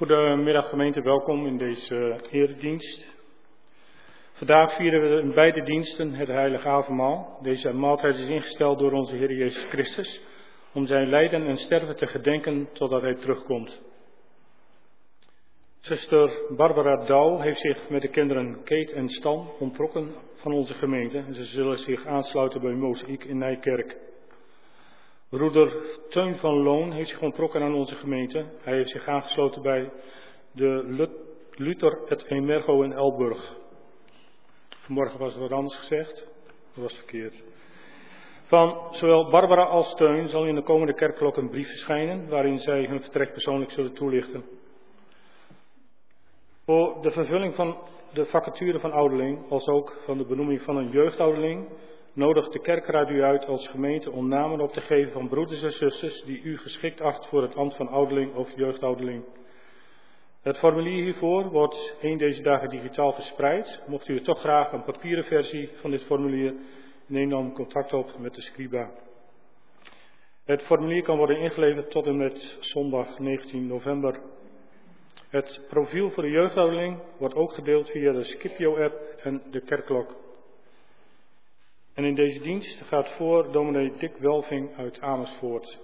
Goedemiddag gemeente, welkom in deze eredienst. Vandaag vieren we in beide diensten het heilige avondmaal. Deze maaltijd is ingesteld door onze Heer Jezus Christus om zijn lijden en sterven te gedenken totdat hij terugkomt. Zuster Barbara Douw heeft zich met de kinderen Kate en Stan ontrokken van onze gemeente en ze zullen zich aansluiten bij Mozaïek in Nijkerk. Broeder Teun van Loon heeft zich ontrokken aan onze gemeente. Hij heeft zich aangesloten bij de Luther het Emergo in Elburg. Vanmorgen was het wat anders gezegd. Dat was verkeerd. Van zowel Barbara als Teun zal in de komende kerkklok een brief verschijnen waarin zij hun vertrek persoonlijk zullen toelichten. Voor de vervulling van de vacature van ouderling, als ook van de benoeming van een jeugdouderling, nodigt de kerkraad u uit als gemeente om namen op te geven van broeders en zusters die u geschikt acht voor het ambt van ouderling of jeugdouderling. Het formulier hiervoor wordt een deze dagen digitaal verspreid. Mocht u toch graag een papieren versie van dit formulier, neem dan contact op met de scriba. Het formulier kan worden ingeleverd tot en met zondag 19 november. Het profiel voor de jeugdouderling wordt ook gedeeld via de Scipio-app en de kerkklok. En in deze dienst gaat voor dominee Dick Welving uit Amersfoort.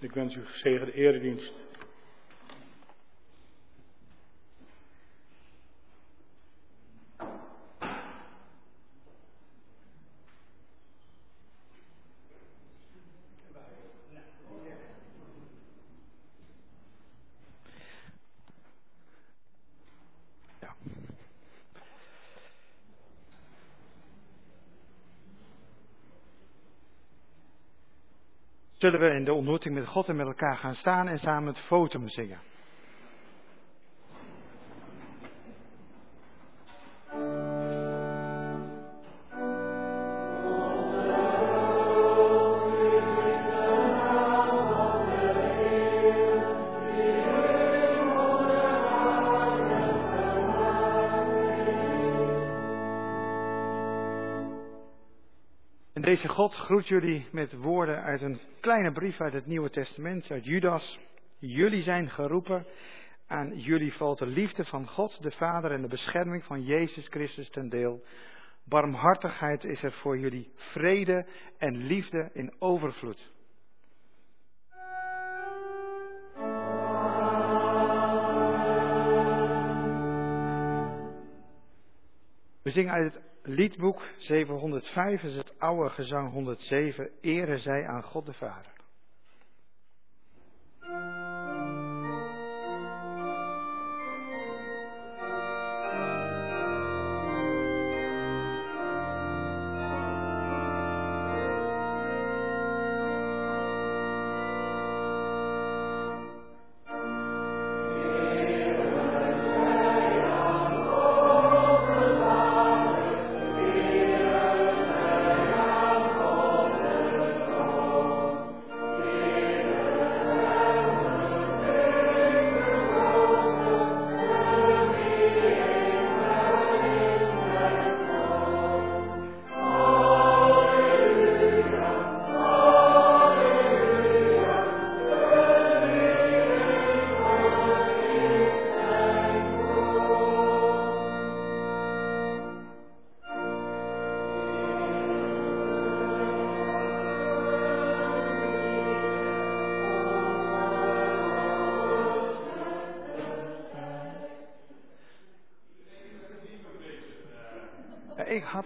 Ik wens u gezegende eredienst. Zullen we in de ontmoeting met God en met elkaar gaan staan en samen het fotum zingen. Deze God groet jullie met woorden uit een kleine brief uit het Nieuwe Testament, uit Judas. Jullie zijn geroepen, aan jullie valt de liefde van God, de Vader en de bescherming van Jezus Christus ten deel. Barmhartigheid is er voor jullie, vrede en liefde in overvloed. Zingen uit het liedboek 705 is het oude gezang 107, Ere zij aan God de Vader.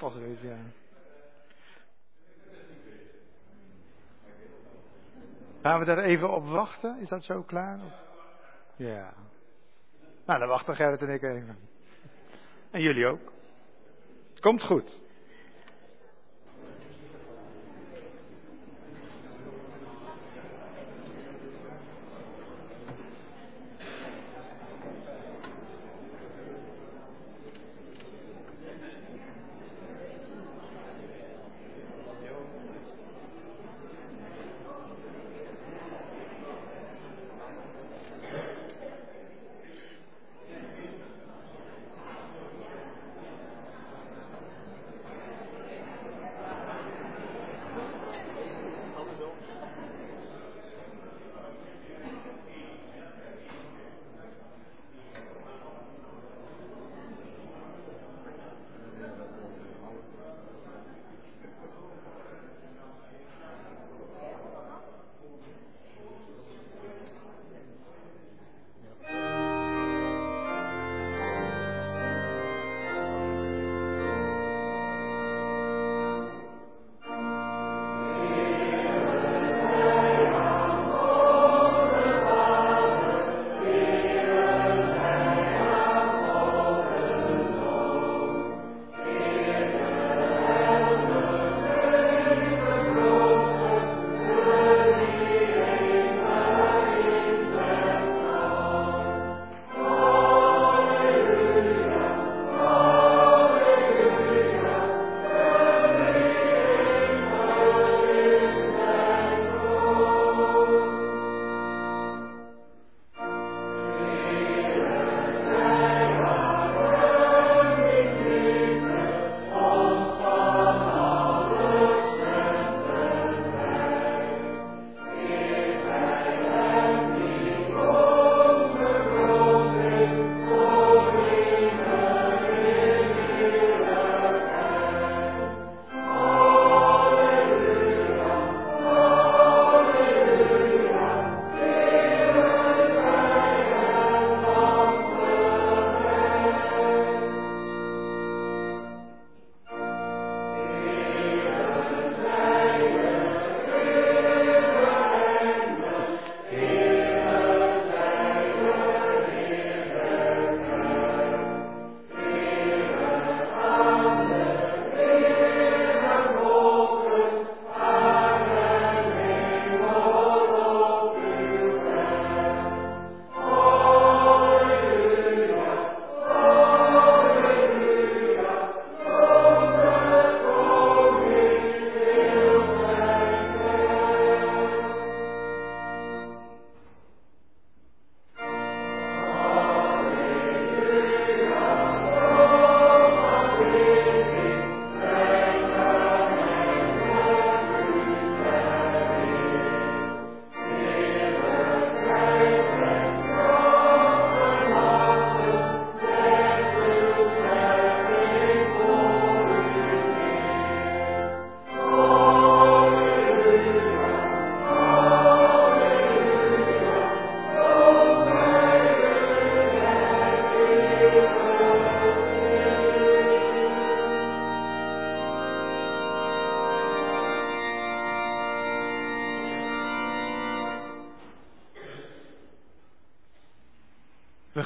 Had al we daar even op wachten? Is dat zo klaar? Of? Ja. Nou, dan wachten Gerrit en ik even. En jullie ook. Komt goed.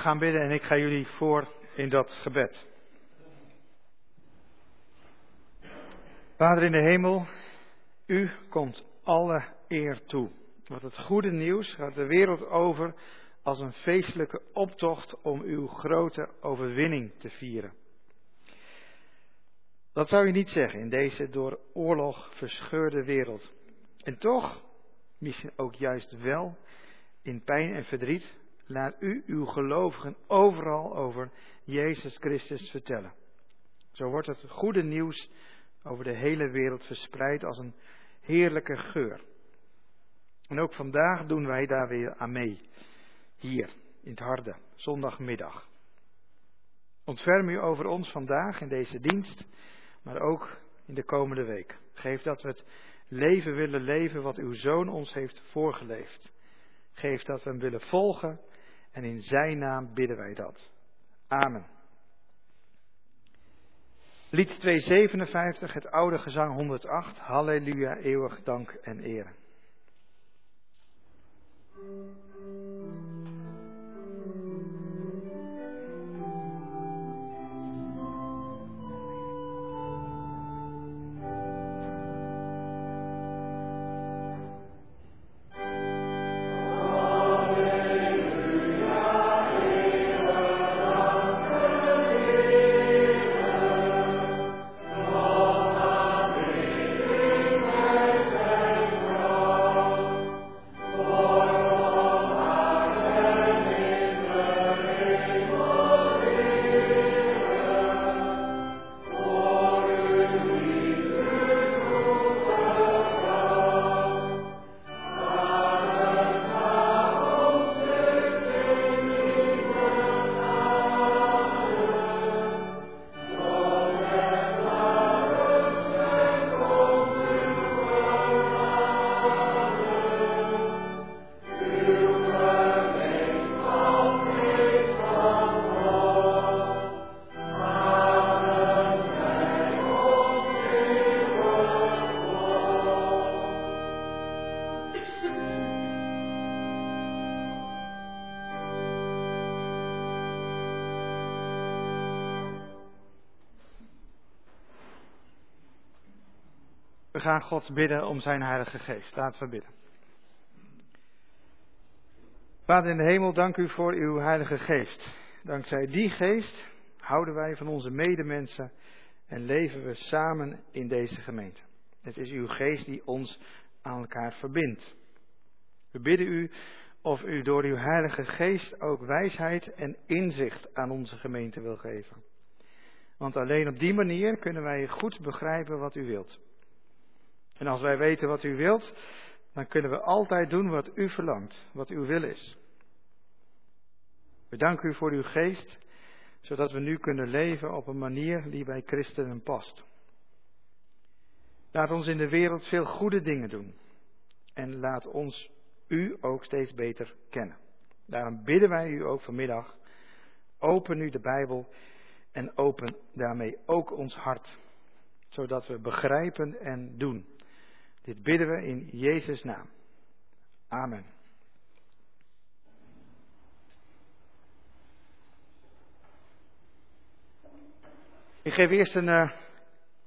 Gaan bidden en ik ga jullie voor in dat gebed. Vader in de hemel, u komt alle eer toe. Wat het goede nieuws gaat de wereld over als een feestelijke optocht om uw grote overwinning te vieren. Dat zou je niet zeggen in deze door oorlog verscheurde wereld. En toch, misschien ook juist wel, in pijn en verdriet, laat u uw gelovigen overal over Jezus Christus vertellen. Zo wordt het goede nieuws over de hele wereld verspreid als een heerlijke geur. En ook vandaag doen wij daar weer aan mee. Hier, in het harde, zondagmiddag. Ontferm u over ons vandaag in deze dienst, maar ook in de komende week. Geef dat we het leven willen leven wat uw zoon ons heeft voorgeleefd. Geef dat we hem willen volgen en in zijn naam bidden wij dat. Amen. Lied 257, het oude gezang 108. Halleluja, eeuwig dank en eer. We gaan God bidden om zijn Heilige Geest. Laten we bidden. Vader in de hemel, dank u voor uw Heilige Geest. Dankzij die Geest houden wij van onze medemensen en leven we samen in deze gemeente. Het is uw Geest die ons aan elkaar verbindt. We bidden u of u door uw Heilige Geest ook wijsheid en inzicht aan onze gemeente wil geven. Want alleen op die manier kunnen wij goed begrijpen wat u wilt. En als wij weten wat u wilt, dan kunnen we altijd doen wat u verlangt, wat uw wil is. We danken u voor uw geest, zodat we nu kunnen leven op een manier die bij christenen past. Laat ons in de wereld veel goede dingen doen. En laat ons u ook steeds beter kennen. Daarom bidden wij u ook vanmiddag. Open nu de Bijbel en open daarmee ook ons hart. Zodat we begrijpen en doen dit bidden we in Jezus' naam. Amen. Ik geef eerst een uh,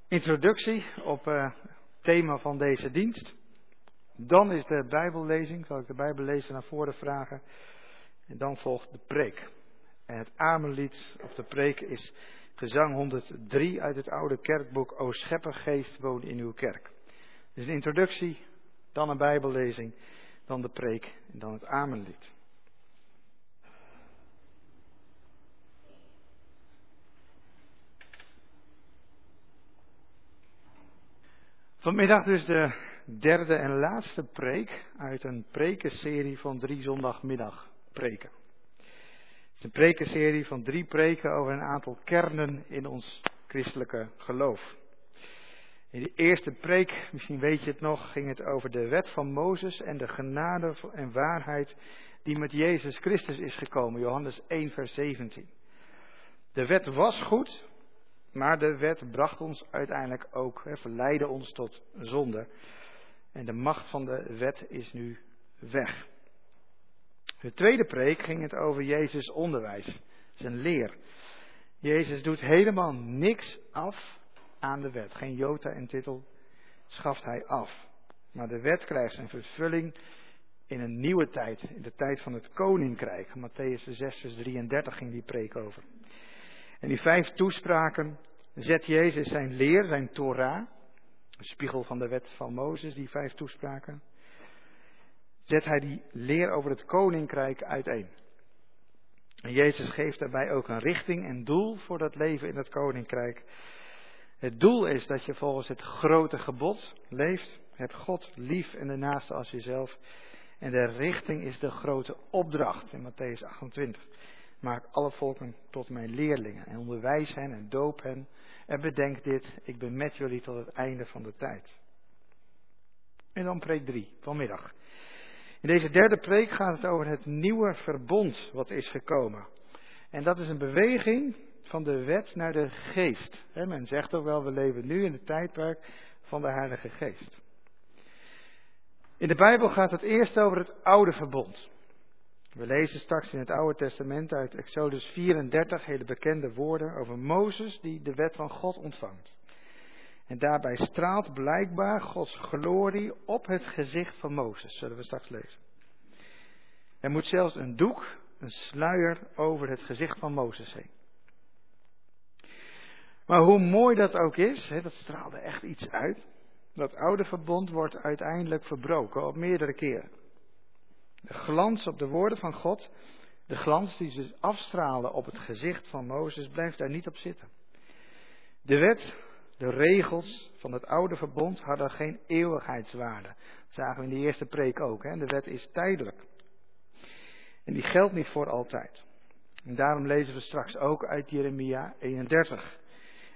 introductie op uh, het thema van deze dienst. Dan is de Bijbellezing, zal ik de Bijbellezer naar voren vragen. En dan volgt de preek. En het Amenlied of de preek is gezang 103 uit het oude kerkboek O Scheppergeest woon in uw kerk. Dus een introductie, dan een Bijbellezing, dan de preek en dan het Amenlied. Vanmiddag dus de derde en laatste preek uit een prekenserie van drie zondagmiddag preken. Het is een prekenserie van drie preken over een aantal kernen in ons christelijke geloof. In de eerste preek, misschien weet je het nog, ging het over de wet van Mozes en de genade en waarheid die met Jezus Christus is gekomen. Johannes 1, vers 17. De wet was goed, maar de wet bracht ons uiteindelijk ook, verleidde ons tot zonde. En de macht van de wet is nu weg. De tweede preek ging het over Jezus' onderwijs, zijn leer. Jezus doet helemaal niks af aan de wet. Geen jota en titel schaft hij af. Maar de wet krijgt zijn vervulling in een nieuwe tijd, in de tijd van het koninkrijk. Matthäus 6, vers 33 ging die preek over. En die vijf toespraken zet Jezus zijn leer, zijn Torah, spiegel van de wet van Mozes, die vijf toespraken, zet hij die leer over het koninkrijk uiteen. En Jezus geeft daarbij ook een richting en doel voor dat leven in het koninkrijk. Het doel is dat je volgens het grote gebod leeft. Heb God lief en de naaste als jezelf. En de richting is de grote opdracht in Matthäus 28. Maak alle volken tot mijn leerlingen en onderwijs hen en doop hen. En bedenk dit, ik ben met jullie tot het einde van de tijd. En dan preek 3 vanmiddag. In deze derde preek gaat het over het nieuwe verbond wat is gekomen. En dat is een beweging van de wet naar de geest. men zegt ook wel, we leven nu in het tijdperk van de Heilige Geest. In de Bijbel gaat het eerst over het oude verbond. We lezen straks in het Oude Testament uit Exodus 34 hele bekende woorden over Mozes die de wet van God ontvangt. En daarbij straalt blijkbaar Gods glorie op het gezicht van Mozes, zullen we straks lezen. Er moet zelfs een doek, een sluier over het gezicht van Mozes heen. Maar hoe mooi dat ook is, dat straalde echt iets uit. Dat oude verbond wordt uiteindelijk verbroken op meerdere keren. De glans op de woorden van God, de glans die ze afstralen op het gezicht van Mozes, blijft daar niet op zitten. De wet, de regels van het oude verbond hadden geen eeuwigheidswaarde. Dat zagen we in de eerste preek ook. De wet is tijdelijk. En die geldt niet voor altijd. En daarom lezen we straks ook uit Jeremia 31.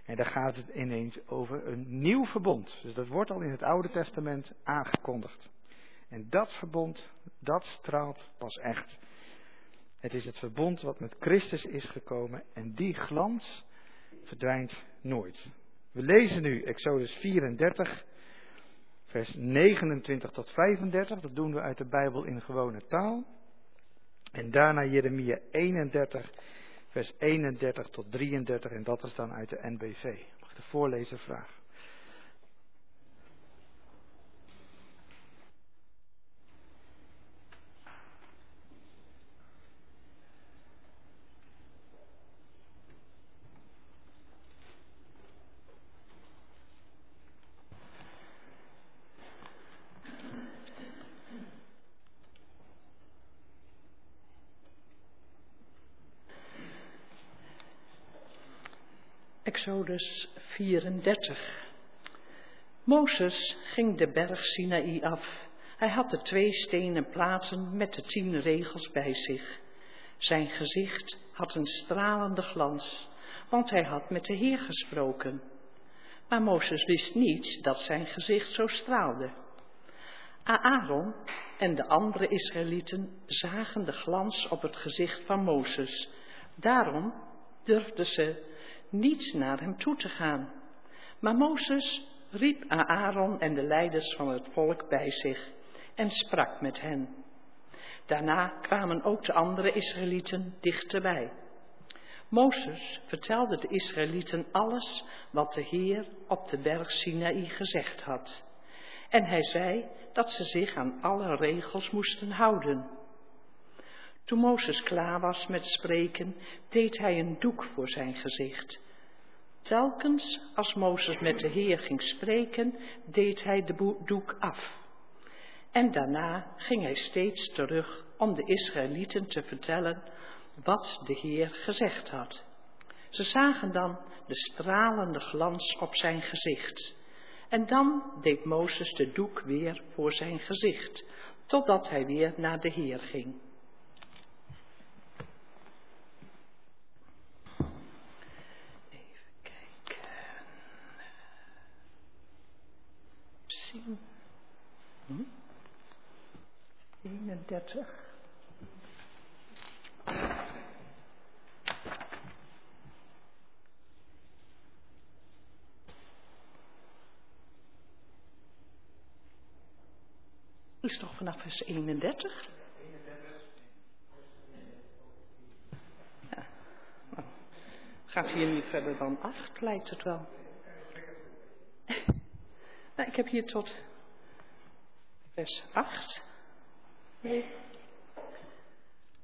En daar gaat het ineens over een nieuw verbond. Dus dat wordt al in het Oude Testament aangekondigd. En dat verbond, dat straalt pas echt. Het is het verbond wat met Christus is gekomen en die glans verdwijnt nooit. We lezen nu Exodus 34, vers 29 tot 35. Dat doen we uit de Bijbel in gewone taal. En daarna Jeremia 31, vers 31 tot 33. En dat is dan uit de NBV. Mag de voorlezer vragen? Exodus 34. Mozes ging de berg Sinaï af. Hij had de twee stenen platen met de tien regels bij zich. Zijn gezicht had een stralende glans, want hij had met de Heer gesproken. Maar Mozes wist niet dat zijn gezicht zo straalde. Aaron en de andere Israëlieten zagen de glans op het gezicht van Mozes. Daarom durfden ze niet naar hem toe te gaan. Maar Mozes riep Aaron en de leiders van het volk bij zich en sprak met hen. Daarna kwamen ook de andere Israëlieten dichterbij. Mozes vertelde de Israëlieten alles wat de Heer op de berg Sinaï gezegd had. En hij zei dat ze zich aan alle regels moesten houden. Toen Mozes klaar was met spreken, deed hij een doek voor zijn gezicht. Telkens als Mozes met de Heer ging spreken, deed hij de doek af. En daarna ging hij steeds terug om de Israëlieten te vertellen wat de Heer gezegd had. Ze zagen dan de stralende glans op zijn gezicht. En dan deed Mozes de doek weer voor zijn gezicht, totdat hij weer naar de Heer ging. 39. Is toch vanaf vers 31? Ja. Gaat hier niet verder dan 8, lijkt het wel. nou, ik heb hier tot vers 8. Nee.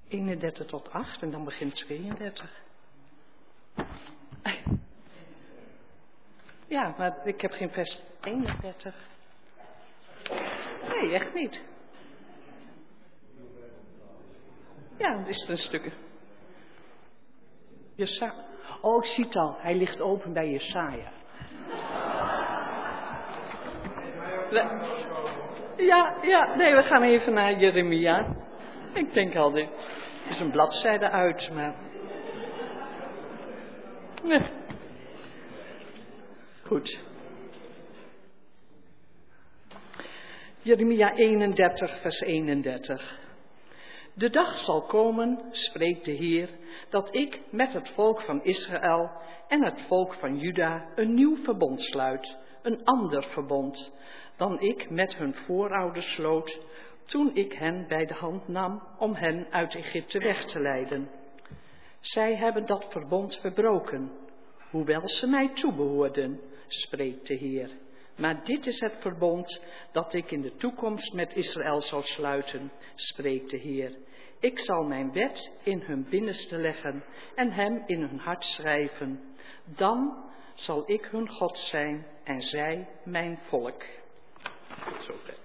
31 tot 8 en dan begint 32. Ja, maar ik heb geen vers 31. Nee, echt niet. Ja, dan is het een stukje. Jesa oh, ik al. Hij ligt open bij Jesaja. Ja, ja, nee, we gaan even naar Jeremia. Ik denk al, dit is een bladzijde uit, maar... Nee. Goed. Jeremia 31, vers 31. De dag zal komen, spreekt de Heer, dat ik met het volk van Israël en het volk van Juda een nieuw verbond sluit, een ander verbond, dan ik met hun voorouders sloot, toen ik hen bij de hand nam om hen uit Egypte weg te leiden. Zij hebben dat verbond verbroken, hoewel ze mij toebehoorden, spreekt de Heer. Maar dit is het verbond dat ik in de toekomst met Israël zal sluiten, spreekt de Heer. Ik zal mijn wet in hun binnenste leggen en hem in hun hart schrijven. Dan zal ik hun God zijn en zij mijn volk. Zover.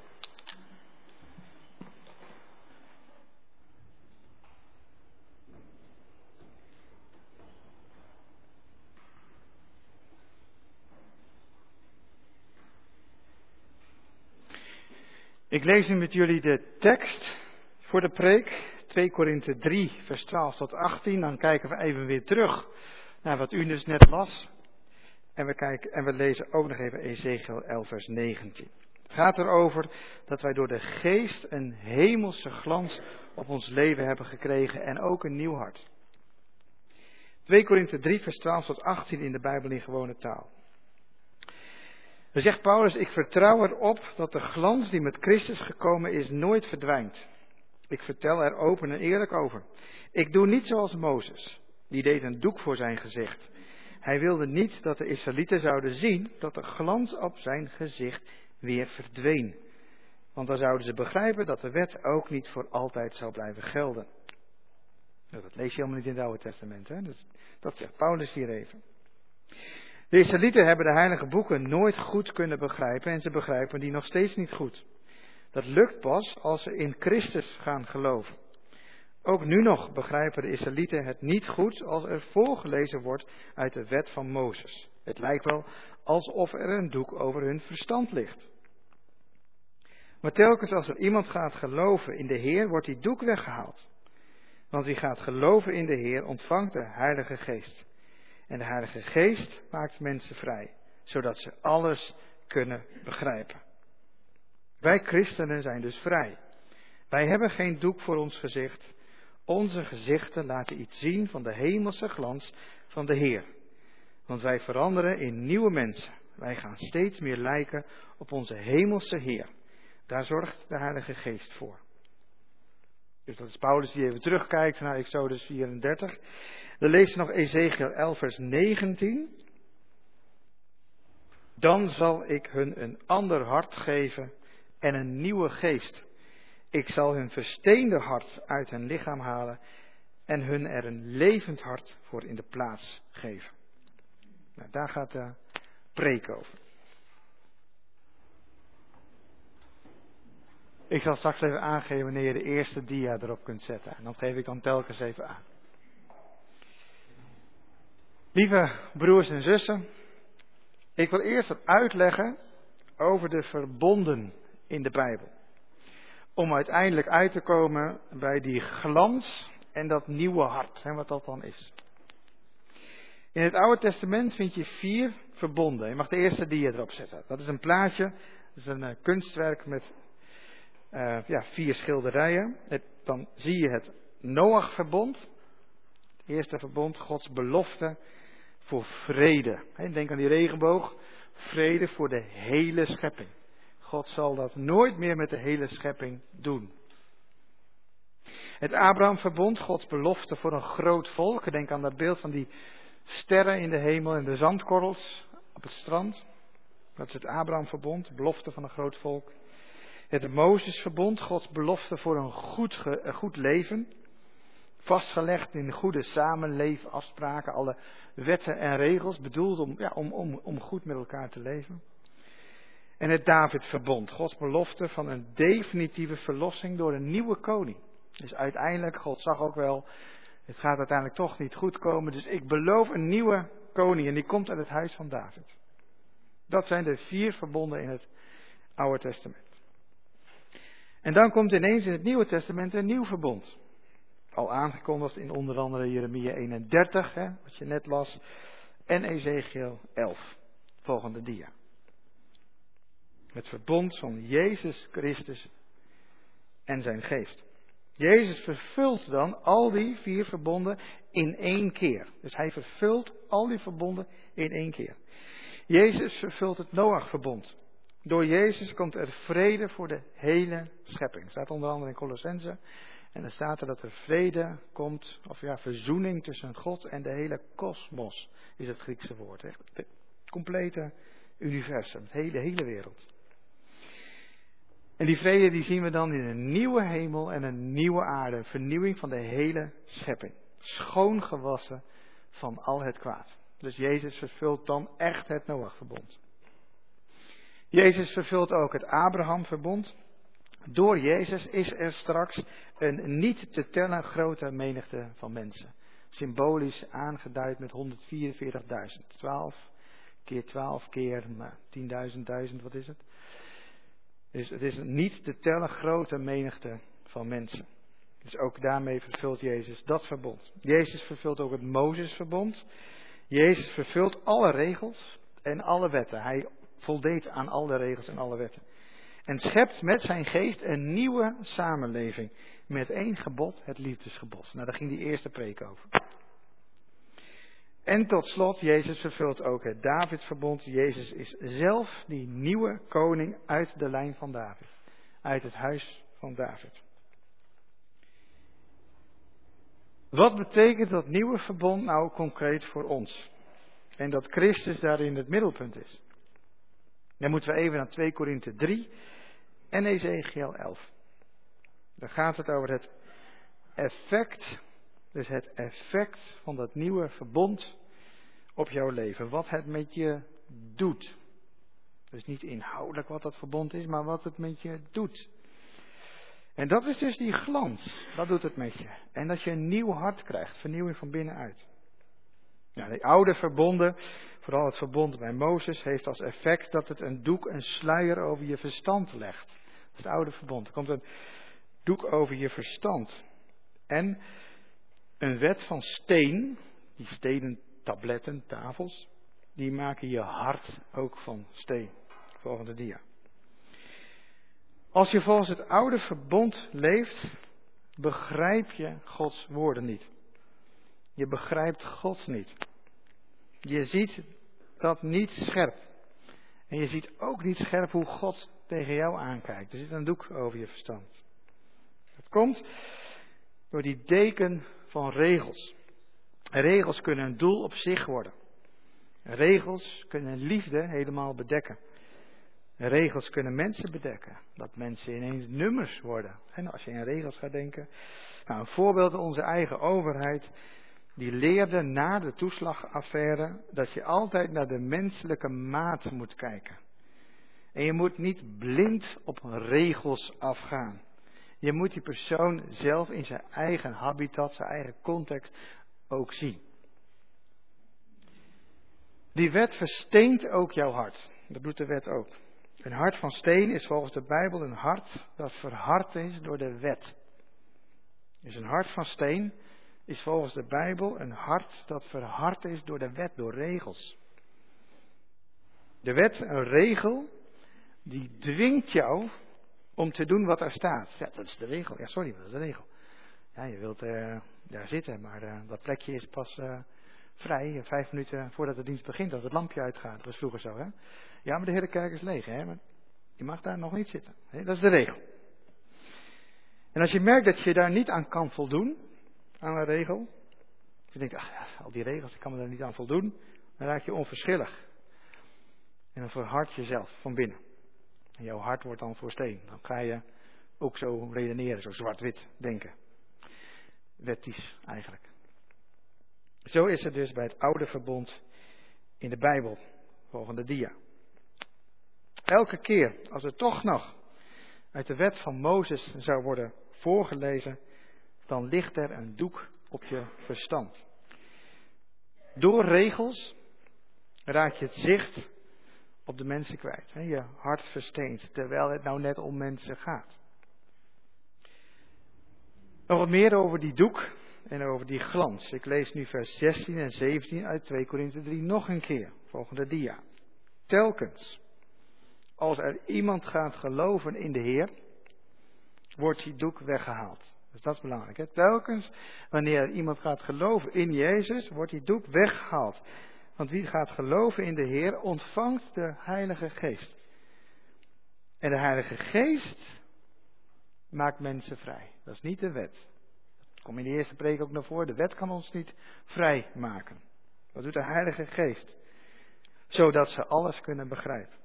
Ik lees nu met jullie de tekst voor de preek. 2 Korinthe 3, vers 12 tot 18. Dan kijken we even weer terug naar wat u dus net las. En we, kijken, en we lezen ook nog even Ezekiel 11, vers 19. Het gaat erover dat wij door de geest een hemelse glans op ons leven hebben gekregen en ook een nieuw hart. 2 Korinthe 3, vers 12 tot 18 in de Bijbel in gewone taal. Dan zegt Paulus, ik vertrouw erop dat de glans die met Christus gekomen is nooit verdwijnt. Ik vertel er open en eerlijk over. Ik doe niet zoals Mozes. Die deed een doek voor zijn gezicht. Hij wilde niet dat de Israëlieten zouden zien dat de glans op zijn gezicht weer verdween. Want dan zouden ze begrijpen dat de wet ook niet voor altijd zou blijven gelden. Dat lees je helemaal niet in het Oude Testament. Hè? Dat, dat zegt Paulus hier even. De Israëlieten hebben de heilige boeken nooit goed kunnen begrijpen en ze begrijpen die nog steeds niet goed. Dat lukt pas als ze in Christus gaan geloven. Ook nu nog begrijpen de Israëlieten het niet goed als er voorgelezen wordt uit de wet van Mozes. Het lijkt wel alsof er een doek over hun verstand ligt. Maar telkens als er iemand gaat geloven in de Heer, wordt die doek weggehaald. Want wie gaat geloven in de Heer, ontvangt de Heilige Geest. En de Heilige Geest maakt mensen vrij, zodat ze alles kunnen begrijpen. Wij christenen zijn dus vrij. Wij hebben geen doek voor ons gezicht. Onze gezichten laten iets zien van de hemelse glans van de Heer. Want wij veranderen in nieuwe mensen. Wij gaan steeds meer lijken op onze hemelse Heer. Daar zorgt de Heilige Geest voor. Dus dat is Paulus die even terugkijkt naar Exodus 34. Dan leest nog Ezekiel 11, vers 19. Dan zal ik hun een ander hart geven en een nieuwe geest. Ik zal hun versteende hart uit hun lichaam halen en hun er een levend hart voor in de plaats geven. Nou, daar gaat de preek over. Ik zal straks even aangeven wanneer je de eerste dia erop kunt zetten. En dat geef ik dan telkens even aan. Lieve broers en zussen, ik wil eerst wat uitleggen over de verbonden in de Bijbel. Om uiteindelijk uit te komen bij die glans en dat nieuwe hart, en wat dat dan is. In het Oude Testament vind je vier verbonden. Je mag de eerste dia erop zetten. Dat is een plaatje, dat is een uh, kunstwerk met uh, ja, vier schilderijen. Dan zie je het Noach-verbond. Het eerste verbond, Gods belofte voor vrede. Denk aan die regenboog. Vrede voor de hele schepping. God zal dat nooit meer met de hele schepping doen. Het Abraham-verbond, Gods belofte voor een groot volk. Denk aan dat beeld van die sterren in de hemel en de zandkorrels op het strand. Dat is het Abrahamverbond, belofte van een groot volk. Het Mozesverbond, Gods belofte voor een goed, goed leven. Vastgelegd in goede samenleefafspraken, alle wetten en regels, bedoeld om, ja, om, om, om goed met elkaar te leven. En het Davidverbond, Gods belofte van een definitieve verlossing door een nieuwe koning. Dus uiteindelijk, God zag ook wel, het gaat uiteindelijk toch niet goed komen, dus ik beloof een nieuwe koning en die komt uit het huis van David. Dat zijn de vier verbonden in het Oude Testament. En dan komt ineens in het Nieuwe Testament een nieuw verbond. Al aangekondigd in onder andere Jeremia 31, hè, wat je net las, en Ezekiel 11, volgende dia. Het verbond van Jezus Christus en zijn geest. Jezus vervult dan al die vier verbonden in één keer. Dus hij vervult al die verbonden in één keer. Jezus vervult het Noachverbond. Door Jezus komt er vrede voor de hele schepping. Dat staat onder andere in Colossense. En dan staat er dat er vrede komt, of ja, verzoening tussen God en de hele kosmos, is het Griekse woord. Echt het complete universum, de hele, hele wereld. En die vrede die zien we dan in een nieuwe hemel en een nieuwe aarde. Vernieuwing van de hele schepping. Schoongewassen van al het kwaad. Dus Jezus vervult dan echt het Noachverbond. Jezus vervult ook het Abrahamverbond. Door Jezus is er straks een niet te tellen grote menigte van mensen. Symbolisch aangeduid met 144.000. 12 keer 12 keer 10.000, nou, 1000, wat is het? Dus het is niet te tellen grote menigte van mensen. Dus ook daarmee vervult Jezus dat verbond. Jezus vervult ook het Mozesverbond. Jezus vervult alle regels en alle wetten. Hij voldeed aan alle regels en alle wetten. En schept met zijn geest een nieuwe samenleving. Met één gebod, het liefdesgebod. Nou, daar ging die eerste preek over. En tot slot, Jezus vervult ook het Davidverbond. Jezus is zelf die nieuwe koning uit de lijn van David. Uit het huis van David. Wat betekent dat nieuwe verbond nou concreet voor ons? En dat Christus daarin het middelpunt is. Dan moeten we even naar 2 Korinthe 3 en Ezekiel 11. Dan gaat het over het effect, dus het effect van dat nieuwe verbond op jouw leven. Wat het met je doet. Dus niet inhoudelijk wat dat verbond is, maar wat het met je doet. En dat is dus die glans. Dat doet het met je. En dat je een nieuw hart krijgt, vernieuwing van binnenuit. Ja, die oude verbonden, vooral het verbond bij Mozes, heeft als effect dat het een doek, een sluier over je verstand legt. Het oude verbond. Er komt een doek over je verstand. En een wet van steen, die stenen tabletten, tafels, die maken je hart ook van steen. Volgende dia. Als je volgens het oude verbond leeft, begrijp je Gods woorden niet. Je begrijpt God niet. Je ziet dat niet scherp. En je ziet ook niet scherp hoe God tegen jou aankijkt. Er zit een doek over je verstand. Dat komt door die deken van regels. Regels kunnen een doel op zich worden. Regels kunnen liefde helemaal bedekken. Regels kunnen mensen bedekken. Dat mensen ineens nummers worden. En als je in regels gaat denken. Nou, een voorbeeld onze eigen overheid. Die leerde na de toeslagaffaire dat je altijd naar de menselijke maat moet kijken. En je moet niet blind op regels afgaan. Je moet die persoon zelf in zijn eigen habitat, zijn eigen context ook zien. Die wet versteent ook jouw hart. Dat doet de wet ook. Een hart van steen is volgens de Bijbel een hart dat verhard is door de wet. Dus een hart van steen is volgens de Bijbel een hart dat verhard is door de wet, door regels. De wet, een regel, die dwingt jou om te doen wat er staat. Ja, dat is de regel. Ja, sorry, dat is de regel. Ja, je wilt uh, daar zitten, maar uh, dat plekje is pas uh, vrij vijf minuten voordat de dienst begint, als het lampje uitgaat. Dat was vroeger zo, hè? Ja, maar de hele kerk is leeg, hè? Maar je mag daar nog niet zitten. Hè? Dat is de regel. En als je merkt dat je daar niet aan kan voldoen, aan een regel, je denkt, ach, al die regels, ik kan me daar niet aan voldoen. Dan raak je onverschillig. En dan verhard je jezelf van binnen. En jouw hart wordt dan voor steen. Dan ga je ook zo redeneren, zo zwart-wit denken. Wettisch eigenlijk. Zo is het dus bij het oude verbond in de Bijbel. Volgende dia. Elke keer als er toch nog uit de wet van Mozes zou worden voorgelezen, dan ligt er een doek op je verstand. Door regels raak je het zicht op de mensen kwijt. Je hart versteent, terwijl het nou net om mensen gaat. Nog wat meer over die doek en over die glans. Ik lees nu vers 16 en 17 uit 2 Korinthe 3 nog een keer. Volgende dia. Telkens, als er iemand gaat geloven in de Heer, wordt die doek weggehaald. Dus dat is belangrijk. Hè? Telkens wanneer er iemand gaat geloven in Jezus, wordt die doek weggehaald. Want wie gaat geloven in de Heer, ontvangt de Heilige Geest. En de Heilige Geest maakt mensen vrij. Dat is niet de wet. Dat komt in de eerste preek ook naar voren. De wet kan ons niet vrij maken. Dat doet de Heilige Geest. Zodat ze alles kunnen begrijpen.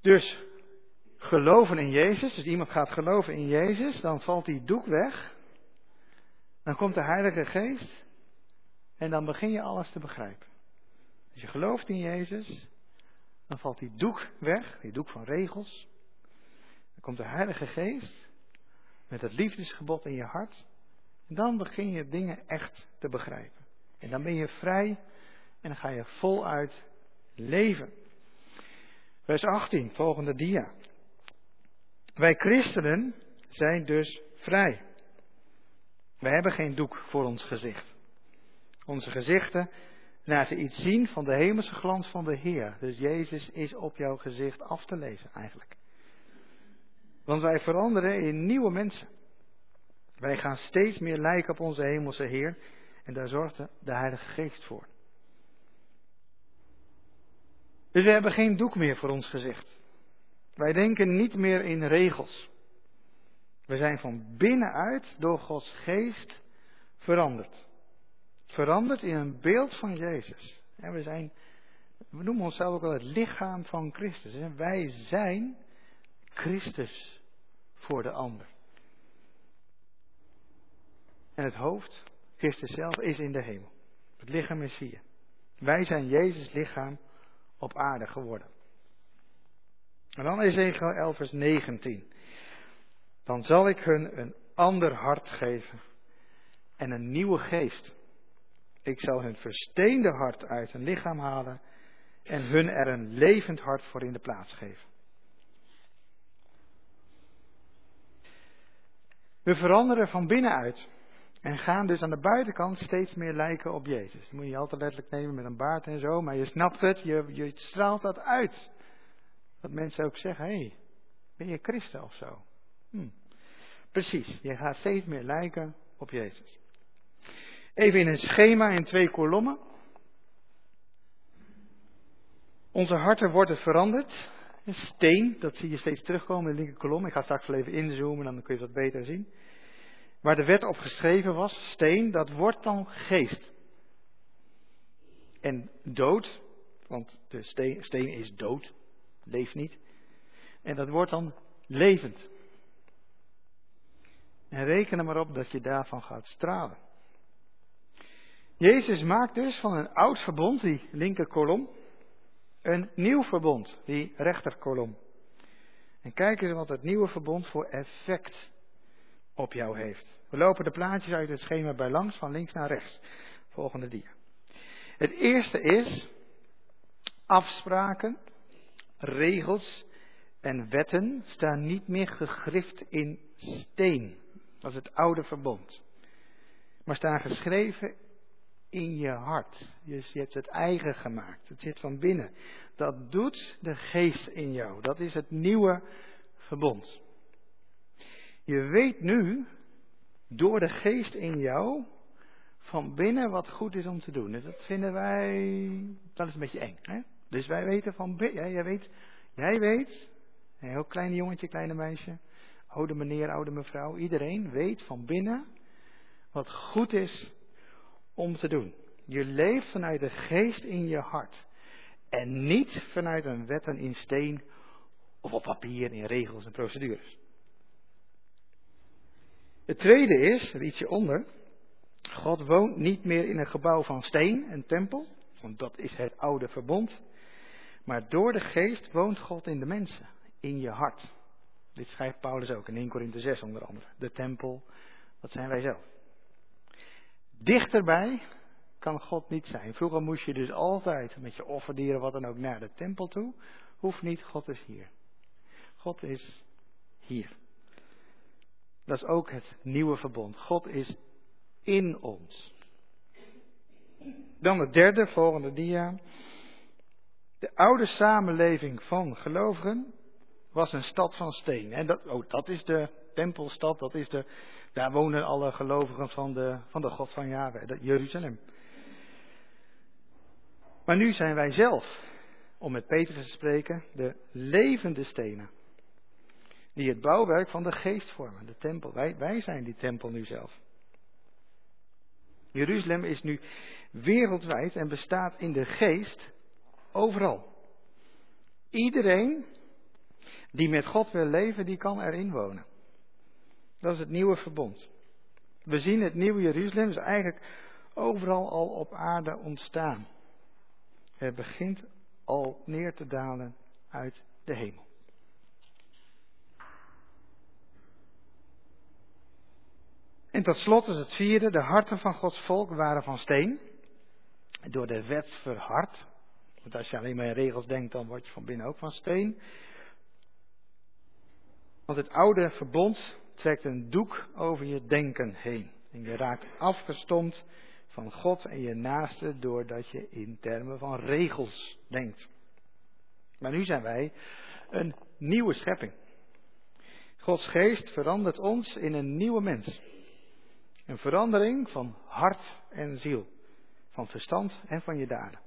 Dus geloven in Jezus, dus iemand gaat geloven in Jezus, dan valt die doek weg. Dan komt de Heilige Geest en dan begin je alles te begrijpen. Als je gelooft in Jezus, dan valt die doek weg, die doek van regels. Dan komt de Heilige Geest met het liefdesgebod in je hart. En dan begin je dingen echt te begrijpen. En dan ben je vrij en dan ga je voluit leven. Vers 18, volgende dia. Wij christenen zijn dus vrij. Wij hebben geen doek voor ons gezicht. Onze gezichten laten iets zien van de hemelse glans van de Heer. Dus Jezus is op jouw gezicht af te lezen eigenlijk. Want wij veranderen in nieuwe mensen. Wij gaan steeds meer lijken op onze hemelse Heer. En daar zorgt de Heilige Geest voor. Dus we hebben geen doek meer voor ons gezicht. Wij denken niet meer in regels. We zijn van binnenuit door Gods geest veranderd. Veranderd in een beeld van Jezus. En we, zijn, we noemen onszelf ook wel het lichaam van Christus. En wij zijn Christus voor de ander. En het hoofd, Christus zelf, is in de hemel. Het lichaam is hier. Wij zijn Jezus' lichaam op aarde geworden. En dan Ezekiel 11 vers 19. Dan zal ik hun een ander hart geven en een nieuwe geest. Ik zal hun versteende hart uit hun lichaam halen en hun er een levend hart voor in de plaats geven. We veranderen van binnenuit en gaan dus aan de buitenkant steeds meer lijken op Jezus. Dat moet je altijd letterlijk nemen met een baard en zo, maar je snapt het, je, je straalt dat uit. Dat mensen ook zeggen, hé, hey, ben je christen of zo? Hm. Precies, je gaat steeds meer lijken op Jezus. Even in een schema in twee kolommen. Onze harten worden veranderd. Een steen, dat zie je steeds terugkomen in de linker kolom. Ik ga straks wel even inzoomen, dan kun je dat beter zien. Waar de wet op geschreven was, steen, dat wordt dan geest. En dood, want de steen, steen is dood, leeft niet. En dat wordt dan levend. En reken er maar op dat je daarvan gaat stralen. Jezus maakt dus van een oud verbond, die linker kolom, een nieuw verbond, die rechterkolom. En kijk eens wat het nieuwe verbond voor effect op jou heeft. We lopen de plaatjes uit het schema bij langs, van links naar rechts. Volgende dia. Het eerste is afspraken, regels en wetten staan niet meer gegrift in steen. Dat is het oude verbond. Maar staan geschreven in je hart. Dus je hebt het eigen gemaakt. Het zit van binnen. Dat doet de geest in jou. Dat is het nieuwe verbond. Je weet nu, door de geest in jou, van binnen wat goed is om te doen. Dus dat vinden wij, dat is een beetje eng. Hè? Dus wij weten van binnen, jij weet, jij weet, een heel kleine jongetje, kleine meisje, oude meneer, oude mevrouw, iedereen weet van binnen wat goed is om te doen. Je leeft vanuit de geest in je hart. En niet vanuit een wetten in steen of op papier in regels en procedures. Het tweede is, er ietsje onder, God woont niet meer in een gebouw van steen, een tempel, want dat is het oude verbond. Maar door de geest woont God in de mensen, in je hart. Dit schrijft Paulus ook in 1 Korinthe 6 onder andere. De tempel, dat zijn wij zelf. Dichterbij kan God niet zijn. Vroeger moest je dus altijd met je offerdieren, wat dan ook, naar de tempel toe. Hoeft niet, God is hier. God is hier. Dat is ook het nieuwe verbond. God is in ons. Dan de derde, volgende dia. De oude samenleving van gelovigen was een stad van steen. En dat, oh, dat is de tempelstad, dat is de, daar wonen alle gelovigen van de, van de God van Yahweh, Jeruzalem. Maar nu zijn wij zelf, om met Petrus te spreken, de levende stenen. Die het bouwwerk van de geest vormen, de tempel. Wij, wij zijn die tempel nu zelf. Jeruzalem is nu wereldwijd en bestaat in de geest overal. Iedereen die met God wil leven, die kan erin wonen. Dat is het nieuwe verbond. We zien het nieuwe Jeruzalem is eigenlijk overal al op aarde ontstaan. Het begint al neer te dalen uit de hemel. En tot slot is het vierde, de harten van Gods volk waren van steen, door de wet verhard. Want als je alleen maar in regels denkt, dan word je van binnen ook van steen. Want het oude verbond trekt een doek over je denken heen. En je raakt afgestomd van God en je naaste doordat je in termen van regels denkt. Maar nu zijn wij een nieuwe schepping. Gods geest verandert ons in een nieuwe mens. Een verandering van hart en ziel, van verstand en van je daden.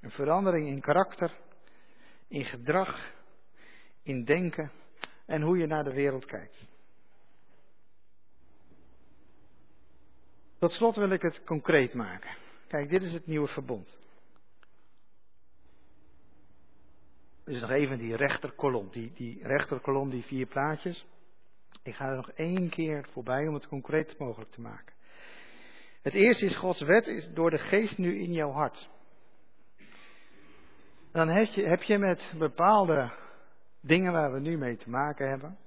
Een verandering in karakter, in gedrag, in denken en hoe je naar de wereld kijkt. Tot slot wil ik het concreet maken. Kijk, dit is het nieuwe verbond. Dus nog even die rechterkolom. Die, die rechterkolom, die vier plaatjes. Ik ga er nog één keer voorbij om het concreet mogelijk te maken. Het eerste is Gods wet is door de geest nu in jouw hart. Dan heb je, heb je met bepaalde dingen waar we nu mee te maken hebben.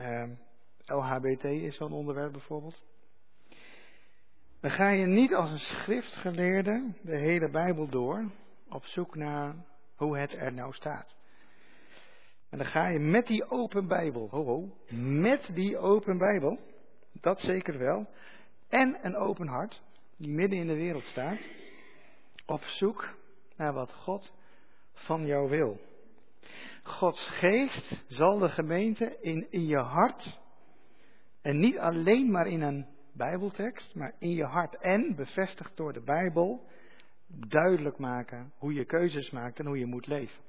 Uh, LHBT is zo'n onderwerp bijvoorbeeld. Dan ga je niet als een schriftgeleerde de hele Bijbel door op zoek naar hoe het er nou staat. En dan ga je met die open Bijbel, ho ho, met die open Bijbel, dat zeker wel, en een open hart, die midden in de wereld staat, op zoek naar wat God van jou wil. Gods geest zal de gemeente in, in je hart, en niet alleen maar in een Bijbeltekst, maar in je hart en bevestigd door de Bijbel, duidelijk maken hoe je keuzes maakt en hoe je moet leven.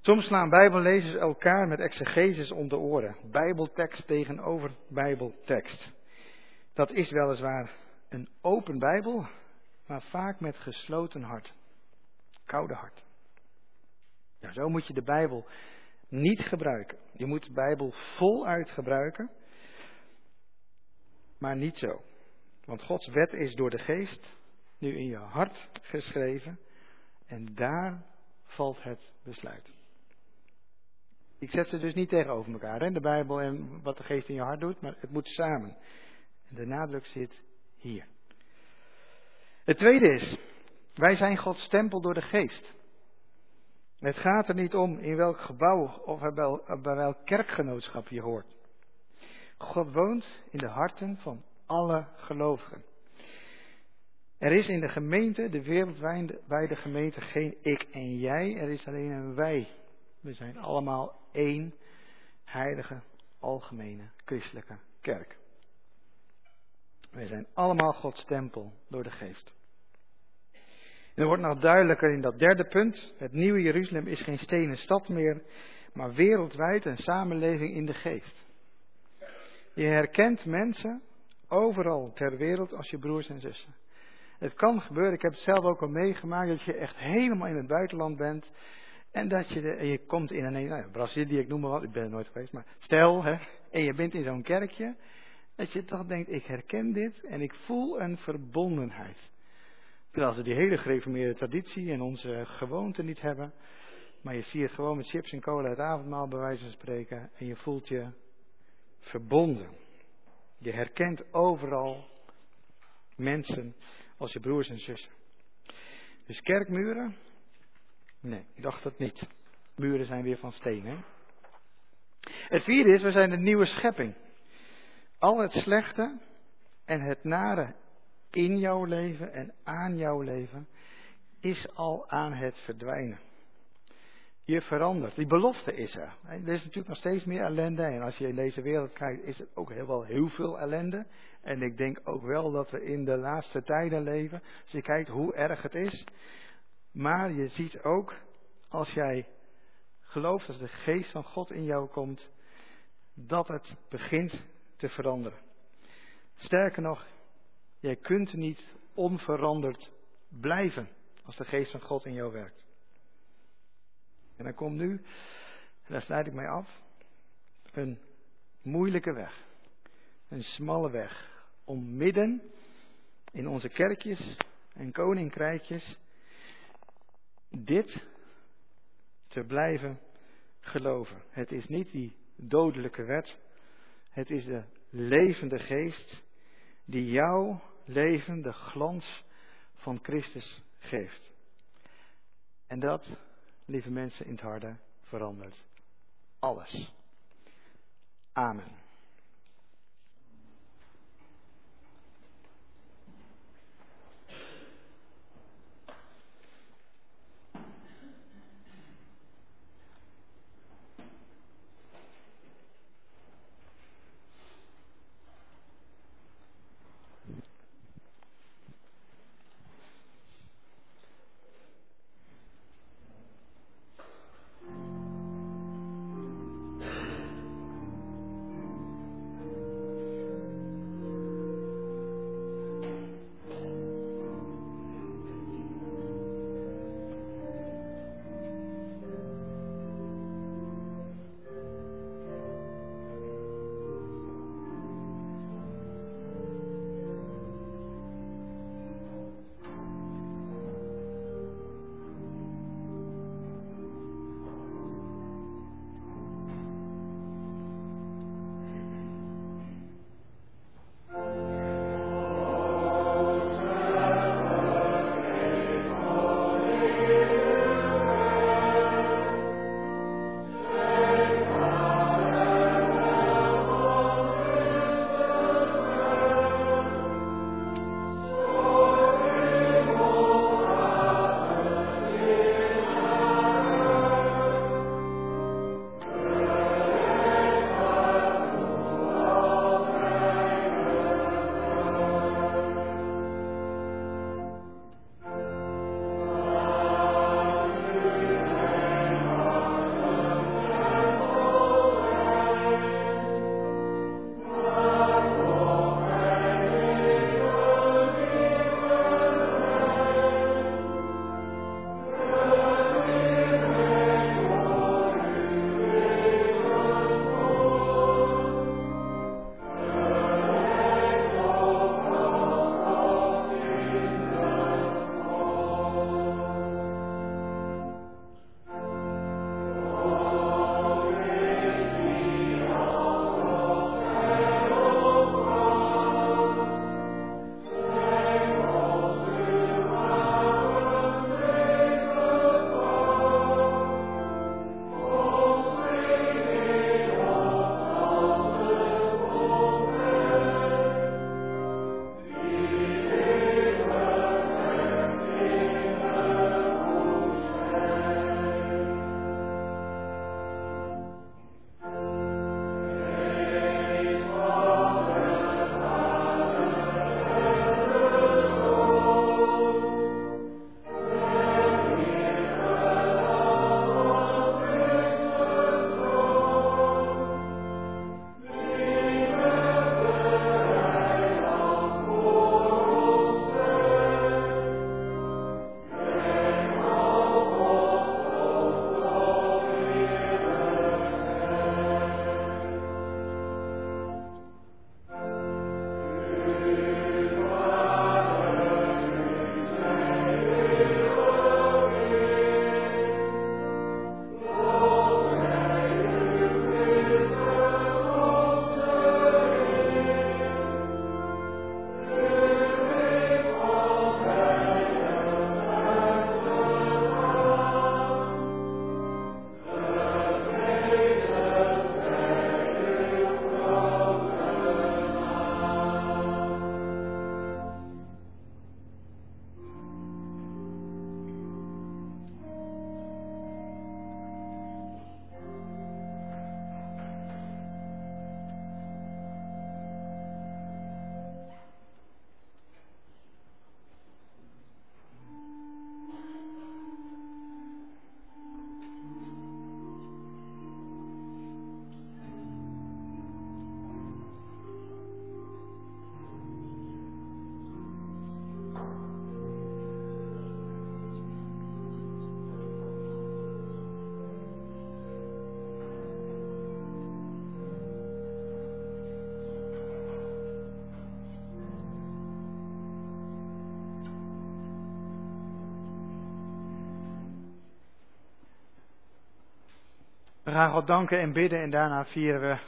Soms slaan Bijbellezers elkaar met exegeses om de oren. Bijbeltekst tegenover Bijbeltekst. Dat is weliswaar een open Bijbel, maar vaak met gesloten hart. Koude hart. Nou, zo moet je de Bijbel niet gebruiken. Je moet de Bijbel voluit gebruiken, maar niet zo. Want Gods wet is door de geest nu in je hart geschreven en daar valt het besluit. Ik zet ze dus niet tegenover elkaar, hè, de Bijbel en wat de geest in je hart doet, maar het moet samen. En de nadruk zit hier. Het tweede is, wij zijn Gods tempel door de geest. Het gaat er niet om in welk gebouw of bij welk kerkgenootschap je hoort. God woont in de harten van alle gelovigen. Er is in de gemeente, de wereldwijde gemeente, geen ik en jij, er is alleen een wij. We zijn allemaal één heilige, algemene, christelijke kerk. Wij zijn allemaal Gods tempel door de geest. En wordt nog duidelijker in dat derde punt. Het nieuwe Jeruzalem is geen stenen stad meer, maar wereldwijd een samenleving in de geest. Je herkent mensen Overal ter wereld als je broers en zussen. Het kan gebeuren, ik heb het zelf ook al meegemaakt, dat je echt helemaal in het buitenland bent. En dat je, je komt in een, nou, Brazilië, ik noem maar wat, ik ben er nooit geweest, maar stel, hè, en je bent in zo'n kerkje, dat je toch denkt, ik herken dit en ik voel een verbondenheid. Terwijl ze die hele gereformeerde traditie en onze gewoonten niet hebben, maar je ziet het gewoon met chips en cola het avondmaal bij wijze van spreken en je voelt je verbonden. Je herkent overal mensen als je broers en zussen. Dus kerkmuren? Nee, ik dacht dat niet. Muren zijn weer van steen, hè? Het vierde is, we zijn een nieuwe schepping. Al het slechte en het nare in jouw leven en aan jouw leven is al aan het verdwijnen. Je verandert. Die belofte is er. Er is natuurlijk nog steeds meer ellende. En als je in deze wereld kijkt, is er ook heel wel heel veel ellende. En ik denk ook wel dat we in de laatste tijden leven. Als je kijkt hoe erg het is. Maar je ziet ook, als jij gelooft, dat de geest van God in jou komt, dat het begint te veranderen. Sterker nog, jij kunt niet onveranderd blijven als de geest van God in jou werkt. En dan komt nu, en daar sluit ik mij af, een moeilijke weg. Een smalle weg. Om midden in onze kerkjes en koninkrijkjes dit te blijven geloven. Het is niet die dodelijke wet. Het is de levende geest die jouw leven de glans van Christus geeft. En dat lieve mensen in het harde, verandert alles. Amen. Gaan God danken en bidden en daarna vieren we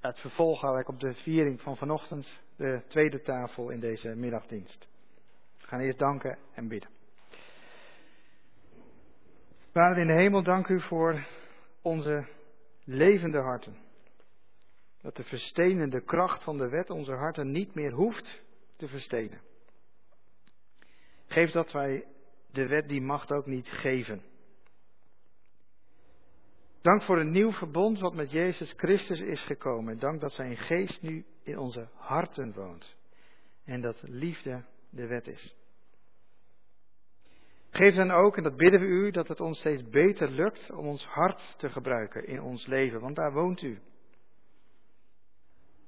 het vervolg eigenlijk op de viering van vanochtend, de tweede tafel in deze middagdienst. We gaan eerst danken en bidden. Vader in de hemel, dank u voor onze levende harten. Dat de verstenende kracht van de wet onze harten niet meer hoeft te verstenen. Geef dat wij de wet die macht ook niet geven. Dank voor een nieuw verbond wat met Jezus Christus is gekomen. Dank dat zijn geest nu in onze harten woont. En dat liefde de wet is. Geef dan ook, en dat bidden we u, dat het ons steeds beter lukt om ons hart te gebruiken in ons leven, want daar woont u.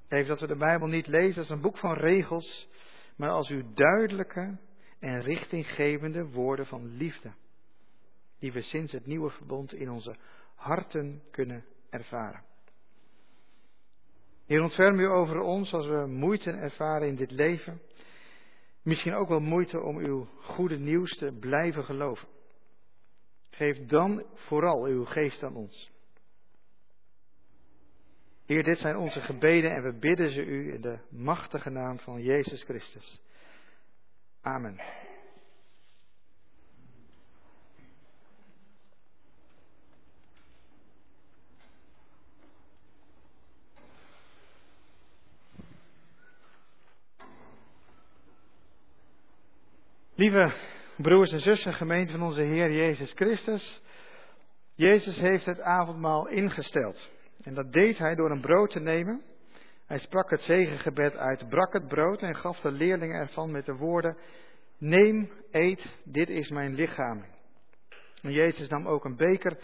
Geef dat we de Bijbel niet lezen als een boek van regels, maar als uw duidelijke en richtinggevende woorden van liefde, die we sinds het nieuwe verbond in onze harten kunnen ervaren. Heer, ontferm u over ons als we moeite ervaren in dit leven. Misschien ook wel moeite om uw goede nieuws te blijven geloven. Geef dan vooral uw geest aan ons. Heer, dit zijn onze gebeden en we bidden ze u in de machtige naam van Jezus Christus. Amen. Lieve broers en zussen, gemeente van onze Heer Jezus Christus. Jezus heeft het avondmaal ingesteld. En dat deed hij door een brood te nemen. Hij sprak het zegengebed uit, brak het brood en gaf de leerlingen ervan met de woorden: Neem, eet, dit is mijn lichaam. En Jezus nam ook een beker,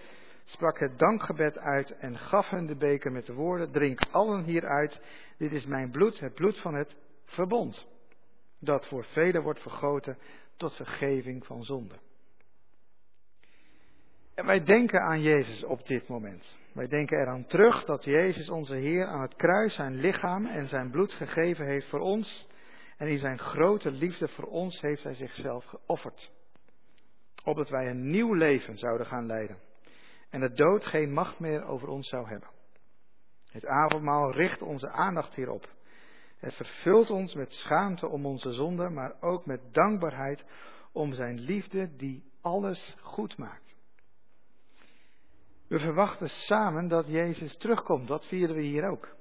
sprak het dankgebed uit en gaf hen de beker met de woorden: Drink allen hieruit, dit is mijn bloed, het bloed van het verbond, dat voor velen wordt vergoten tot vergeving van zonde. En wij denken aan Jezus op dit moment. Wij denken eraan terug dat Jezus onze Heer aan het kruis zijn lichaam en zijn bloed gegeven heeft voor ons. En in zijn grote liefde voor ons heeft hij zichzelf geofferd. Opdat wij een nieuw leven zouden gaan leiden. En de dood geen macht meer over ons zou hebben. Het avondmaal richt onze aandacht hierop. Het vervult ons met schaamte om onze zonde, maar ook met dankbaarheid om zijn liefde die alles goed maakt. We verwachten samen dat Jezus terugkomt. Dat vieren we hier ook.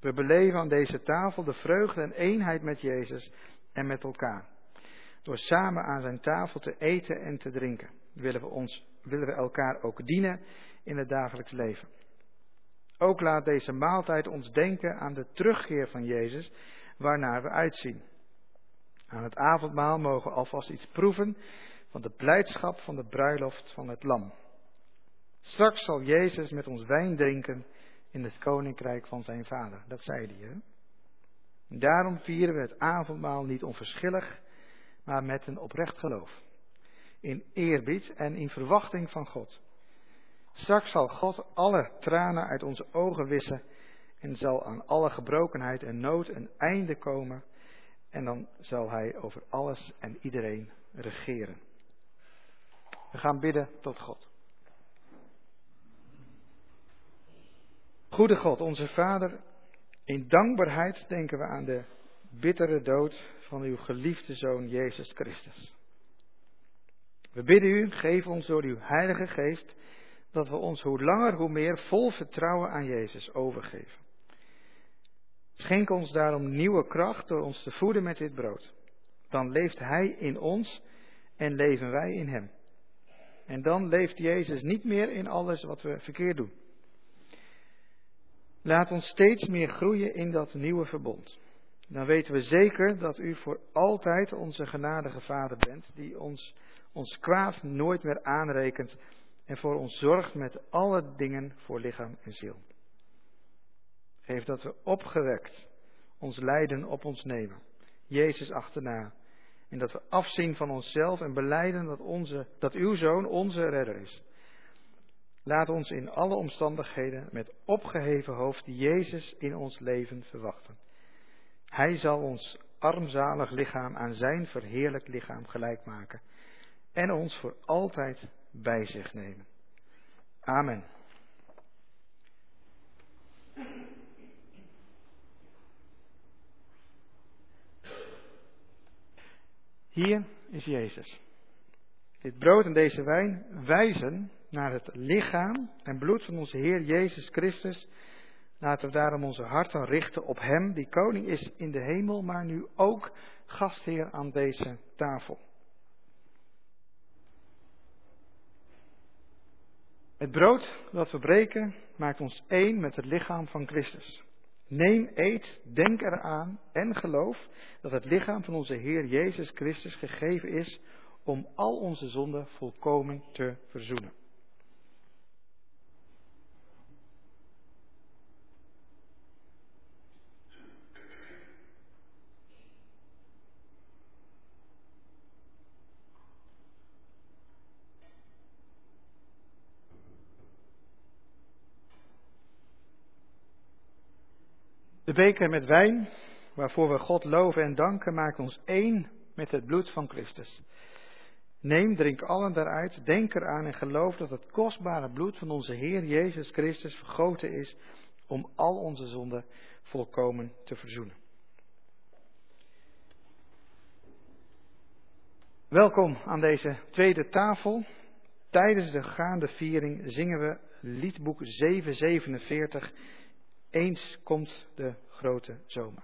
We beleven aan deze tafel de vreugde en eenheid met Jezus en met elkaar. Door samen aan zijn tafel te eten en te drinken, willen we, ons, willen we elkaar ook dienen in het dagelijks leven. Ook laat deze maaltijd ons denken aan de terugkeer van Jezus, waarnaar we uitzien. Aan het avondmaal mogen we alvast iets proeven van de blijdschap van de bruiloft van het Lam. Straks zal Jezus met ons wijn drinken in het koninkrijk van zijn vader. Dat zei hij. Daarom vieren we het avondmaal niet onverschillig, maar met een oprecht geloof. In eerbied en in verwachting van God. Straks zal God alle tranen uit onze ogen wissen en zal aan alle gebrokenheid en nood een einde komen. En dan zal Hij over alles en iedereen regeren. We gaan bidden tot God. Goede God, onze Vader, in dankbaarheid denken we aan de bittere dood van uw geliefde Zoon Jezus Christus. We bidden u, geef ons door uw Heilige Geest dat we ons hoe langer hoe meer vol vertrouwen aan Jezus overgeven. Schenk ons daarom nieuwe kracht door ons te voeden met dit brood. Dan leeft Hij in ons en leven wij in Hem. En dan leeft Jezus niet meer in alles wat we verkeerd doen. Laat ons steeds meer groeien in dat nieuwe verbond. Dan weten we zeker dat u voor altijd onze genadige Vader bent, die ons, ons kwaad nooit meer aanrekent en voor ons zorgt met alle dingen voor lichaam en ziel. Geef dat we opgewekt ons lijden op ons nemen, Jezus achterna, en dat we afzien van onszelf en beleiden dat, onze, dat uw Zoon onze redder is. Laat ons in alle omstandigheden met opgeheven hoofd Jezus in ons leven verwachten. Hij zal ons armzalig lichaam aan zijn verheerlijk lichaam gelijk maken en ons voor altijd bij zich nemen. Amen. Hier is Jezus. Dit brood en deze wijn wijzen naar het lichaam en bloed van onze Heer Jezus Christus. Laten we daarom onze harten richten op Hem, die koning is in de hemel, maar nu ook gastheer aan deze tafel. Het brood dat we breken maakt ons één met het lichaam van Christus. Neem, eet, denk eraan en geloof dat het lichaam van onze Heer Jezus Christus gegeven is om al onze zonden volkomen te verzoenen. Beker met wijn, waarvoor we God loven en danken, maakt ons één met het bloed van Christus. Neem, drink allen daaruit, denk eraan en geloof dat het kostbare bloed van onze Heer Jezus Christus vergoten is om al onze zonden volkomen te verzoenen. Welkom aan deze tweede tafel. Tijdens de gaande viering zingen we liedboek 747 eens komt de grote zomer.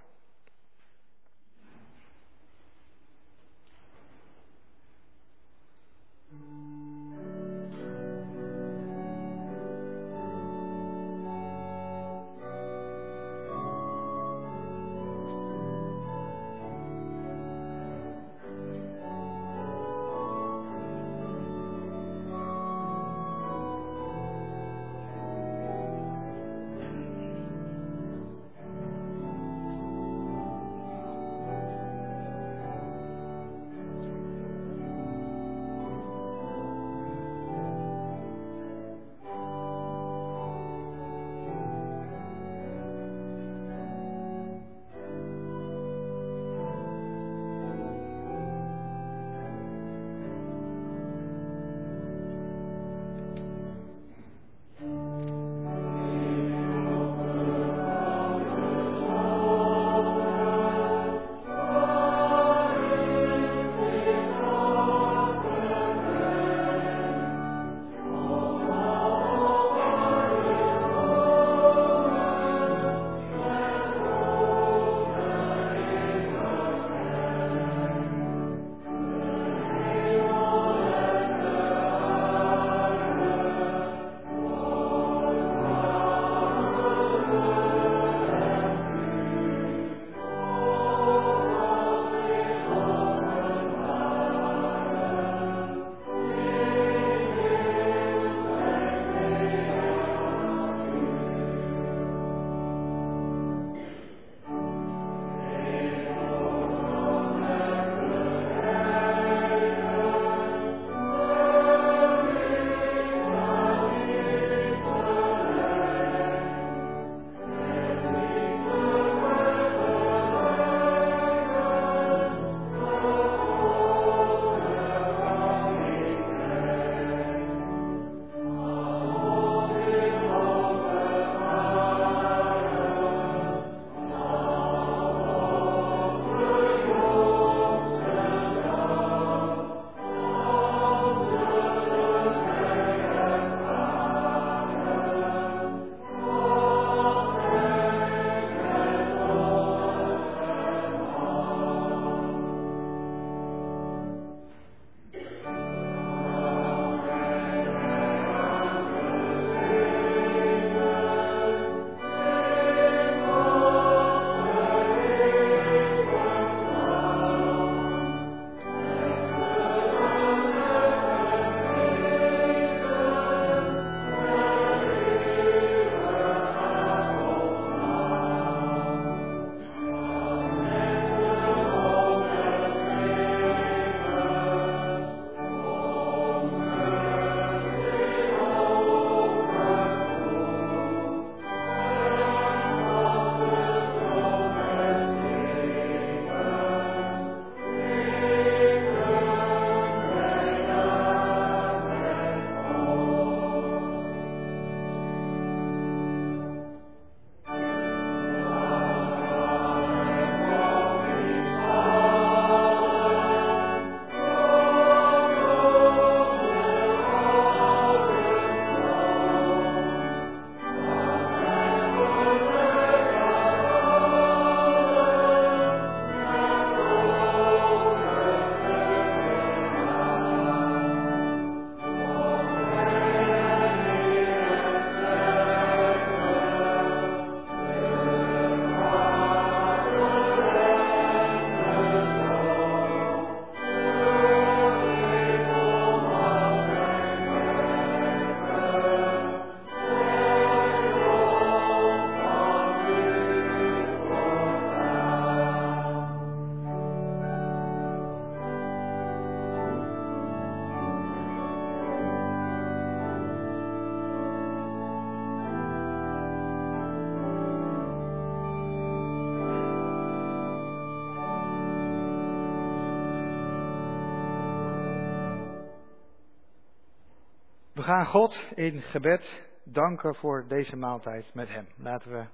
Gaan God in gebed danken voor deze maaltijd met Hem. Laten we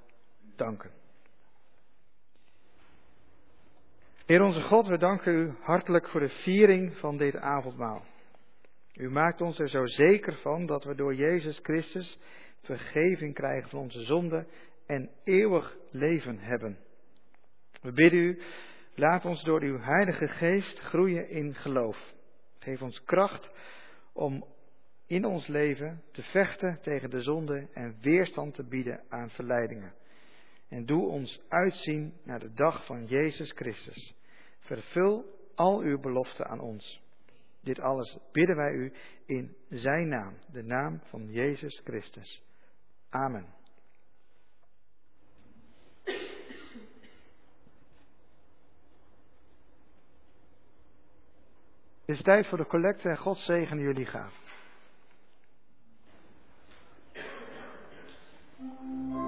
danken. Heer onze God, we danken u hartelijk voor de viering van dit avondmaal. U maakt ons er zo zeker van dat we door Jezus Christus vergeving krijgen van onze zonden en eeuwig leven hebben. We bidden u, laat ons door uw Heilige Geest groeien in geloof. Geef ons kracht om in ons leven te vechten tegen de zonde en weerstand te bieden aan verleidingen. En doe ons uitzien naar de dag van Jezus Christus. Vervul al uw beloften aan ons. Dit alles bidden wij u in Zijn naam, de naam van Jezus Christus. Amen. Het is tijd voor de collecte en God zegen jullie gaven. う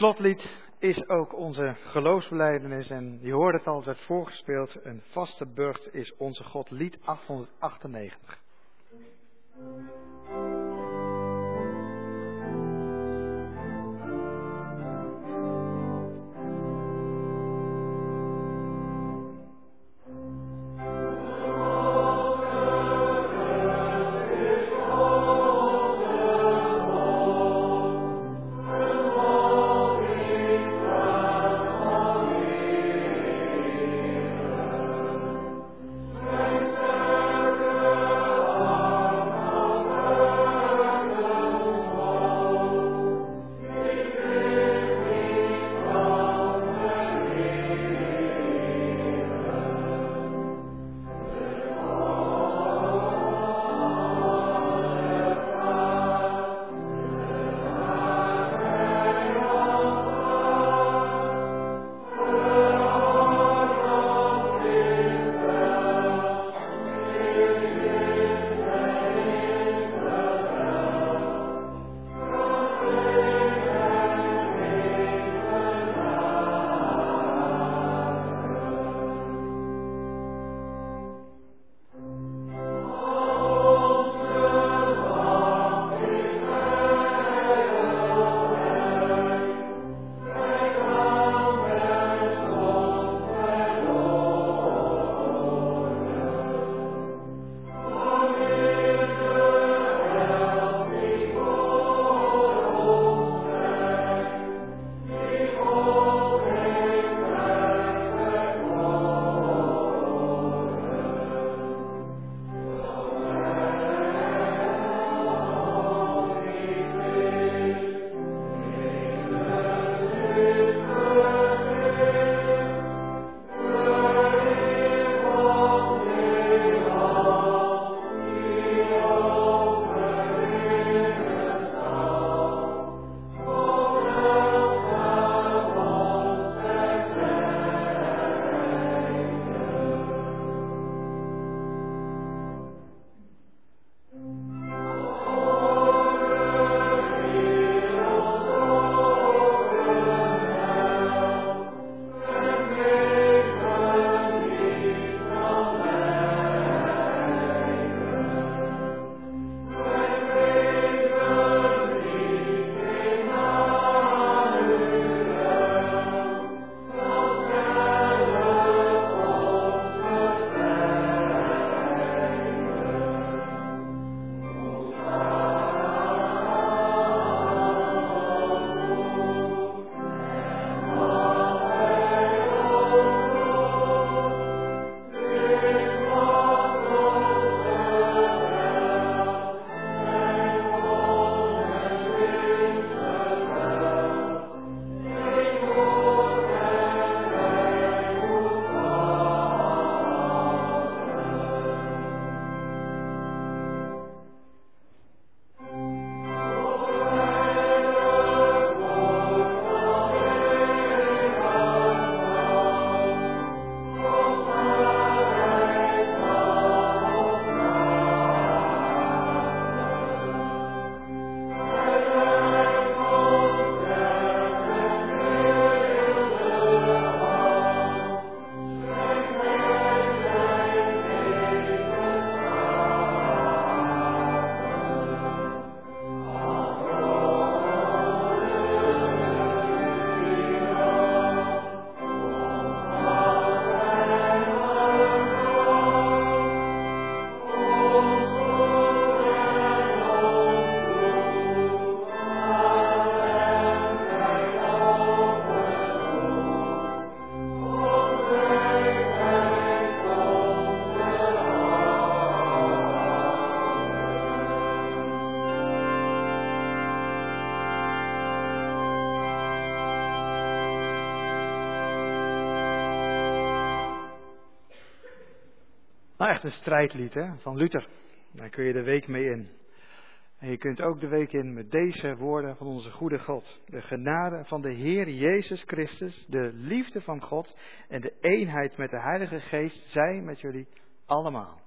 slotlied is ook onze geloofsbeleidenis en je hoort het al, werd voorgespeeld. Een vaste burcht is onze God, lied 898. Een strijdlied hè, van Luther. Daar kun je de week mee in. En je kunt ook de week in met deze woorden van onze goede God. De genade van de Heer Jezus Christus, de liefde van God en de eenheid met de Heilige Geest zij met jullie allemaal.